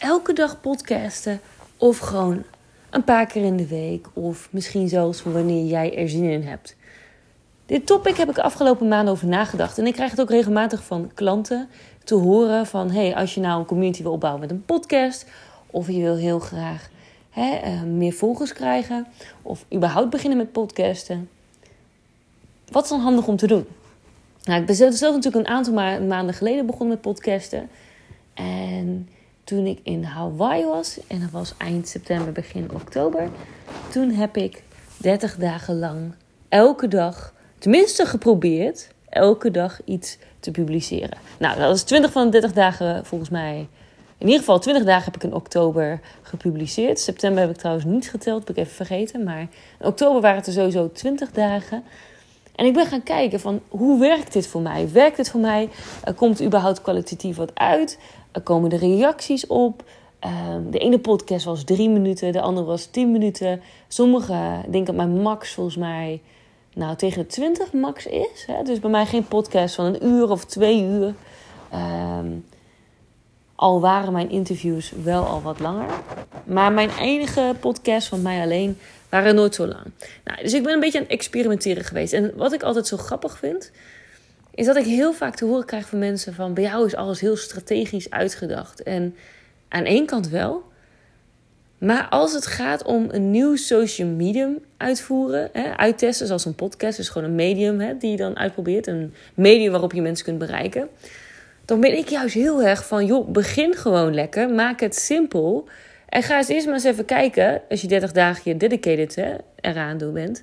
elke dag podcasten of gewoon een paar keer in de week of misschien zelfs wanneer jij er zin in hebt. Dit topic heb ik afgelopen maanden over nagedacht en ik krijg het ook regelmatig van klanten te horen van hey, als je nou een community wil opbouwen met een podcast of je wil heel graag hè, eh, meer volgers krijgen of überhaupt beginnen met podcasten. Wat is dan handig om te doen? Nou, ik ben zelf natuurlijk een aantal maanden geleden begonnen met podcasten. En toen ik in Hawaii was, en dat was eind september, begin oktober, toen heb ik 30 dagen lang elke dag, tenminste geprobeerd, elke dag iets te publiceren. Nou, dat is 20 van de 30 dagen volgens mij. In ieder geval 20 dagen heb ik in oktober gepubliceerd. September heb ik trouwens niet geteld, heb ik even vergeten. Maar in oktober waren het er sowieso 20 dagen. En ik ben gaan kijken van hoe werkt dit voor mij? Werkt dit voor mij? komt er überhaupt kwalitatief wat uit? Er komen de reacties op? Ehm, de ene podcast was drie minuten, de andere was tien minuten. Sommige, ik denk dat mijn max volgens mij nou, tegen de 20 max is. Dus bij mij geen podcast van een uur of twee uur. Ehm, al waren mijn interviews wel al wat langer. Maar mijn enige podcast van mij alleen waren nooit zo lang. Nou, dus ik ben een beetje aan het experimenteren geweest. En wat ik altijd zo grappig vind, is dat ik heel vaak te horen krijg van mensen van bij jou is alles heel strategisch uitgedacht. En aan één kant wel. Maar als het gaat om een nieuw social medium uitvoeren, hè, uittesten, zoals een podcast, is gewoon een medium hè, die je dan uitprobeert, een medium waarop je mensen kunt bereiken, dan ben ik juist heel erg van, joh, begin gewoon lekker, maak het simpel en ga eens eerst maar eens even kijken, als je 30 dagen je dedicated hè, eraan doen bent,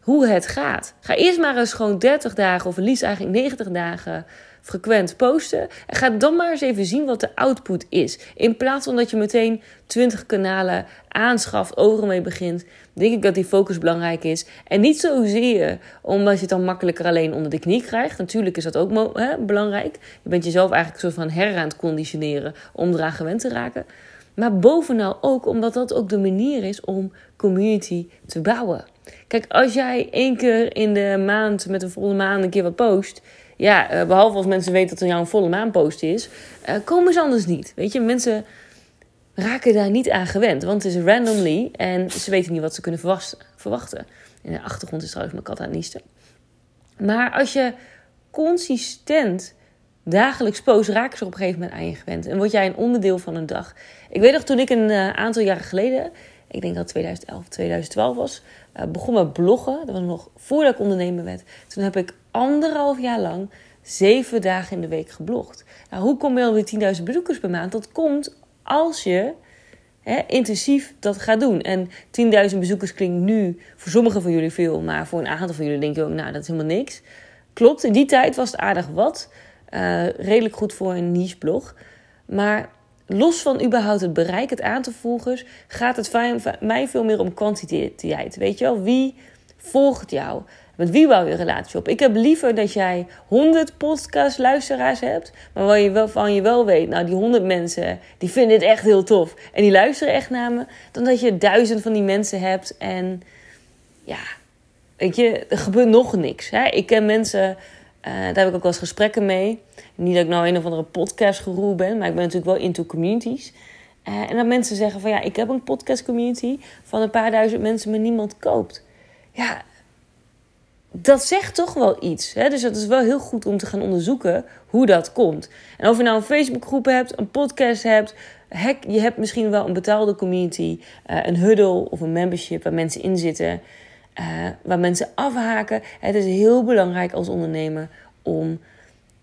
hoe het gaat. Ga eerst maar eens gewoon 30 dagen, of liefst eigenlijk 90 dagen frequent posten. En ga dan maar eens even zien wat de output is. In plaats van dat je meteen 20 kanalen aanschaft, overal mee begint, denk ik dat die focus belangrijk is. En niet zozeer omdat je het dan makkelijker alleen onder de knie krijgt. Natuurlijk is dat ook hè, belangrijk. Je bent jezelf eigenlijk een soort van her aan het conditioneren om eraan gewend te raken. Maar bovenal ook omdat dat ook de manier is om community te bouwen. Kijk, als jij één keer in de maand met een volle maan een keer wat post. Ja, eh, behalve als mensen weten dat er jou een volle maan post is, uh, komen ze anders niet. Weet je, mensen raken daar niet aan gewend. Want het is randomly en ze weten niet wat ze kunnen verwachten. In de achtergrond is trouwens mijn kat aan het. Maar als je consistent dagelijks post, raken ze op een gegeven moment aan je gewend. En word jij een onderdeel van een dag. Ik weet nog toen ik een uh, aantal jaren geleden, ik denk dat het 2011, 2012 was, uh, begon met bloggen. Dat was nog voordat ik ondernemer werd. Toen heb ik anderhalf jaar lang zeven dagen in de week geblogd. Nou, hoe kom je alweer 10.000 bezoekers per maand? Dat komt als je hè, intensief dat gaat doen. En 10.000 bezoekers klinkt nu voor sommigen van jullie veel, maar voor een aantal van jullie denk je ook, nou, dat is helemaal niks. Klopt, in die tijd was het aardig wat. Uh, redelijk goed voor een niche blog. Maar los van überhaupt het bereik, het aantal volgers, gaat het mij veel meer om kwantiteit. Weet je wel, wie volgt jou? Met wie bouw je relatie op? Ik heb liever dat jij 100 podcast-luisteraars hebt, maar waar je wel, van je wel weet, nou, die 100 mensen, die vinden het echt heel tof. En die luisteren echt naar me, dan dat je duizend van die mensen hebt en ja, weet je, er gebeurt nog niks. Hè? Ik ken mensen uh, daar heb ik ook wel eens gesprekken mee. Niet dat ik nou een of andere podcastgeroe ben, maar ik ben natuurlijk wel into communities. Uh, en dat mensen zeggen van ja, ik heb een podcast community van een paar duizend mensen, maar niemand koopt. Ja, dat zegt toch wel iets. Hè? Dus dat is wel heel goed om te gaan onderzoeken hoe dat komt. En of je nou een Facebookgroep hebt, een podcast hebt, je hebt misschien wel een betaalde community, uh, een huddle of een membership waar mensen in zitten. Uh, waar mensen afhaken. Het is heel belangrijk als ondernemer om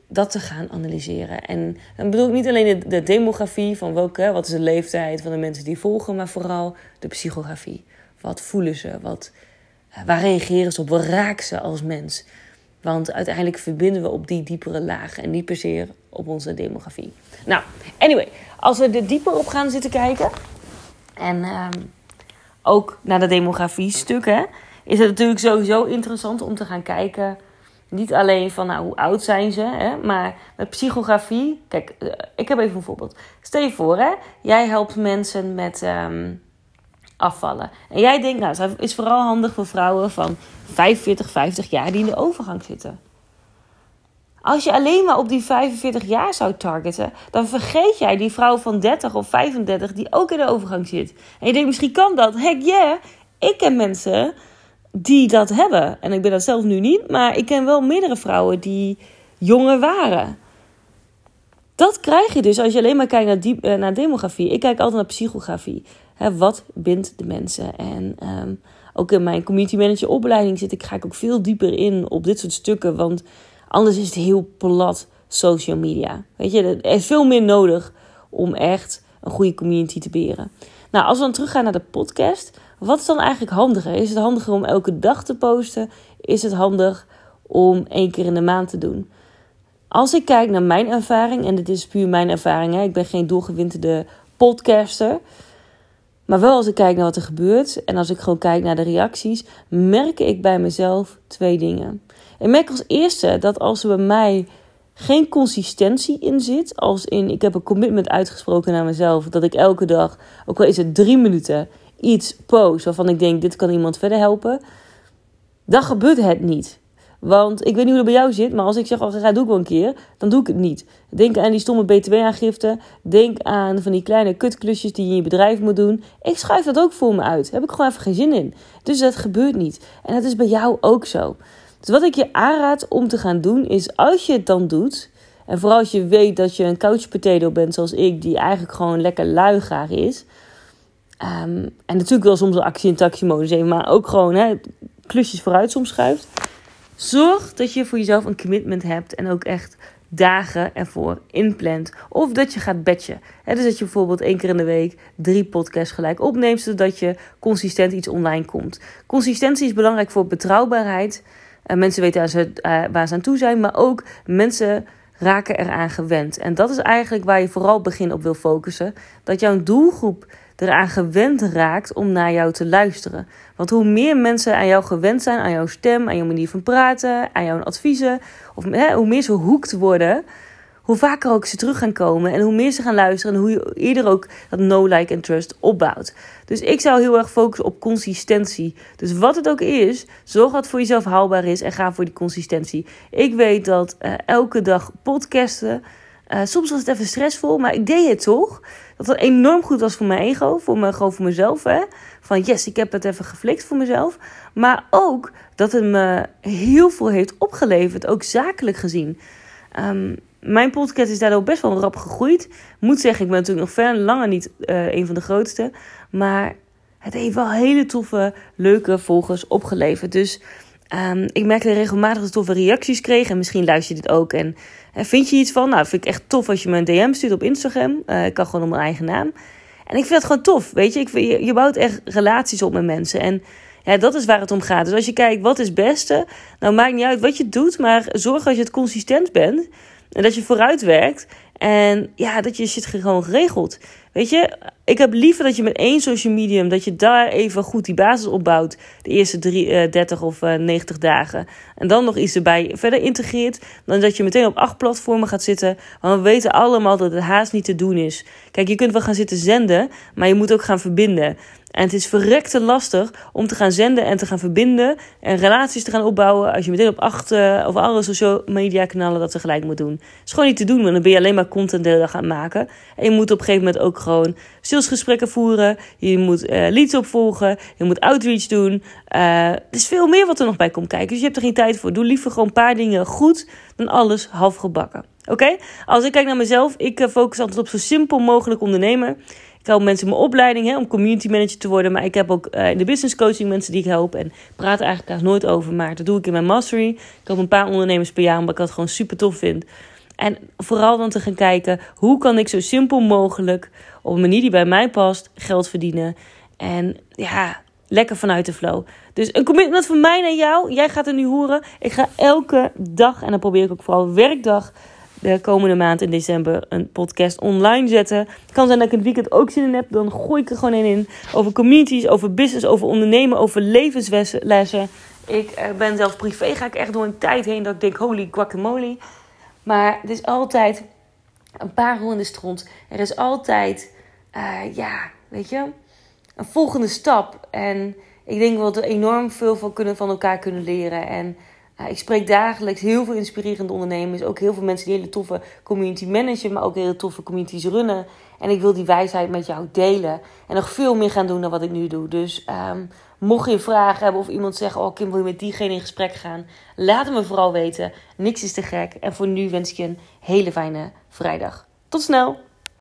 dat te gaan analyseren. En dan bedoel ik niet alleen de, de demografie van welke, wat is de leeftijd van de mensen die volgen, maar vooral de psychografie. Wat voelen ze? Wat, uh, waar reageren ze op? Wat raken ze als mens? Want uiteindelijk verbinden we op die diepere lagen en niet per se op onze demografie. Nou, anyway, als we er dieper op gaan zitten kijken en uh, ook naar de demografie stukken is het natuurlijk sowieso interessant om te gaan kijken. Niet alleen van nou, hoe oud zijn ze, hè, maar met psychografie. Kijk, eh, ik heb even een voorbeeld. Stel je voor, hè, jij helpt mensen met ehm, afvallen. En jij denkt, nou, het is vooral handig voor vrouwen van 45, 50 jaar die in de overgang zitten. Als je alleen maar op die 45 jaar zou targeten, dan vergeet jij die vrouw van 30 of 35 die ook in de overgang zit. En je denkt, misschien kan dat. Heck yeah, ik ken mensen die dat hebben. En ik ben dat zelf nu niet, maar ik ken wel meerdere vrouwen die jonger waren. Dat krijg je dus als je alleen maar kijkt naar, diep, eh, naar demografie. Ik kijk altijd naar psychografie. Wat bindt de mensen? En um, ook in mijn community manager opleiding zit ik, ga ik ook veel dieper in op dit soort stukken. Want anders is het heel plat social media. Weet je, er is veel meer nodig om echt een goede community te beheren. Nou, als we dan teruggaan naar de podcast. Wat is dan eigenlijk handiger? Is het handiger om elke dag te posten? Is het handig om één keer in de maand te doen? Als ik kijk naar mijn ervaring, en dit is puur mijn ervaring, hè, ik ben geen doorgewinterde podcaster. Maar wel als ik kijk naar wat er gebeurt en als ik gewoon kijk naar de reacties, merk ik bij mezelf twee dingen. Ik merk als eerste dat als er bij mij geen consistentie in zit, als in ik heb een commitment uitgesproken naar mezelf, dat ik elke dag, ook al is het drie minuten, iets post waarvan ik denk dit kan iemand verder helpen, dan gebeurt het niet. Want ik weet niet hoe het bij jou zit, maar als ik zeg, ik ga, doe ik wel een keer, dan doe ik het niet. Denk aan die stomme btw-aangifte. Denk aan van die kleine kutklusjes die je in je bedrijf moet doen. Ik schuif dat ook voor me uit. Daar heb ik gewoon even geen zin in. Dus dat gebeurt niet. En dat is bij jou ook zo. Dus wat ik je aanraad om te gaan doen, is als je het dan doet... En vooral als je weet dat je een couch potato bent zoals ik, die eigenlijk gewoon lekker luigaar is. Um, en natuurlijk wel soms een actie- en taxi-modus maar ook gewoon hè, klusjes vooruit soms schuift. Zorg dat je voor jezelf een commitment hebt en ook echt dagen ervoor inplant. Of dat je gaat batchen. dus dat je bijvoorbeeld één keer in de week drie podcasts gelijk opneemt, zodat je consistent iets online komt. Consistentie is belangrijk voor betrouwbaarheid. Uh, mensen weten waar ze, uh, waar ze aan toe zijn, maar ook mensen raken eraan gewend. En dat is eigenlijk waar je vooral begin op wil focussen. Dat jouw doelgroep eraan gewend raakt om naar jou te luisteren. Want hoe meer mensen aan jou gewend zijn, aan jouw stem, aan jouw manier van praten, aan jouw adviezen, of hè, hoe meer ze hoekt worden, hoe vaker ook ze terug gaan komen en hoe meer ze gaan luisteren en hoe je eerder ook dat no, like en trust opbouwt. Dus ik zou heel erg focussen op consistentie. Dus wat het ook is, zorg dat het voor jezelf haalbaar is en ga voor die consistentie. Ik weet dat uh, elke dag podcasten, uh, soms was het even stressvol, maar ik deed het toch. Dat het enorm goed was voor mijn ego, voor me, gewoon voor mezelf. Hè? Van yes, ik heb het even geflikt voor mezelf. Maar ook dat het me heel veel heeft opgeleverd, ook zakelijk gezien. Um, mijn podcast is daardoor best wel rap gegroeid. Moet zeggen, ik ben natuurlijk nog ver langer niet uh, een van de grootste. Maar het heeft wel hele toffe, leuke volgers opgeleverd. Dus um, ik merkte regelmatig dat toffe reacties kreeg. En misschien luister je dit ook. En uh, vind je iets van? Nou, vind ik echt tof als je me een DM stuurt op Instagram. Uh, ik kan gewoon op mijn eigen naam. En ik vind het gewoon tof, weet je. Ik je, je bouwt echt relaties op met mensen. En ja, dat is waar het om gaat. Dus als je kijkt, wat is het beste? Nou, maakt niet uit wat je doet. Maar zorg als je het consistent bent en dat je vooruit werkt. En ja, dat je shit gewoon geregeld. Weet je, ik heb liever dat je met één social medium, dat je daar even goed die basis opbouwt. De eerste drie, uh, 30 of uh, 90 dagen. En dan nog iets erbij verder integreert. Dan dat je meteen op acht platformen gaat zitten. Want we weten allemaal dat het haast niet te doen is. Kijk, je kunt wel gaan zitten zenden, maar je moet ook gaan verbinden. En het is verrekte lastig om te gaan zenden en te gaan verbinden en relaties te gaan opbouwen als je meteen op acht uh, of alle social media kanalen dat tegelijk moet doen. Het is gewoon niet te doen, want dan ben je alleen maar content de gaan maken. En je moet op een gegeven moment ook gewoon salesgesprekken voeren, je moet uh, leads opvolgen, je moet outreach doen. Uh, er is veel meer wat er nog bij komt kijken, dus je hebt er geen tijd voor. Doe liever gewoon een paar dingen goed dan alles half gebakken. Oké? Als ik kijk naar mezelf, ik focus altijd op zo simpel mogelijk ondernemen. Ik help mensen in mijn opleiding hè, om community manager te worden. Maar ik heb ook uh, in de business coaching mensen die ik help. En praat eigenlijk daar nooit over. Maar dat doe ik in mijn mastery. Ik help een paar ondernemers per jaar omdat ik dat gewoon super tof vind. En vooral dan te gaan kijken hoe kan ik zo simpel mogelijk op een manier die bij mij past geld verdienen. En ja, lekker vanuit de flow. Dus een commitment van mij naar jou. Jij gaat er nu horen. Ik ga elke dag, en dan probeer ik ook vooral werkdag de komende maand in december een podcast online zetten. Het kan zijn dat ik het weekend ook zin in heb. Dan gooi ik er gewoon een in. Over communities, over business, over ondernemen, over levenslessen. Ik eh, ben zelfs privé, ga ik echt door een tijd heen dat ik denk, holy guacamole. Maar het is altijd een paar in de stront. Er is altijd, uh, ja, weet je, een volgende stap. En ik denk dat we enorm veel van, kunnen, van elkaar kunnen leren. En ik spreek dagelijks heel veel inspirerende ondernemers. Ook heel veel mensen die hele toffe community managen, maar ook hele toffe communities runnen. En ik wil die wijsheid met jou delen. En nog veel meer gaan doen dan wat ik nu doe. Dus um, mocht je vragen hebben of iemand zegt: Oh, Kim, wil je met diegene in gesprek gaan? Laat het me vooral weten. Niks is te gek. En voor nu wens ik je een hele fijne vrijdag. Tot snel!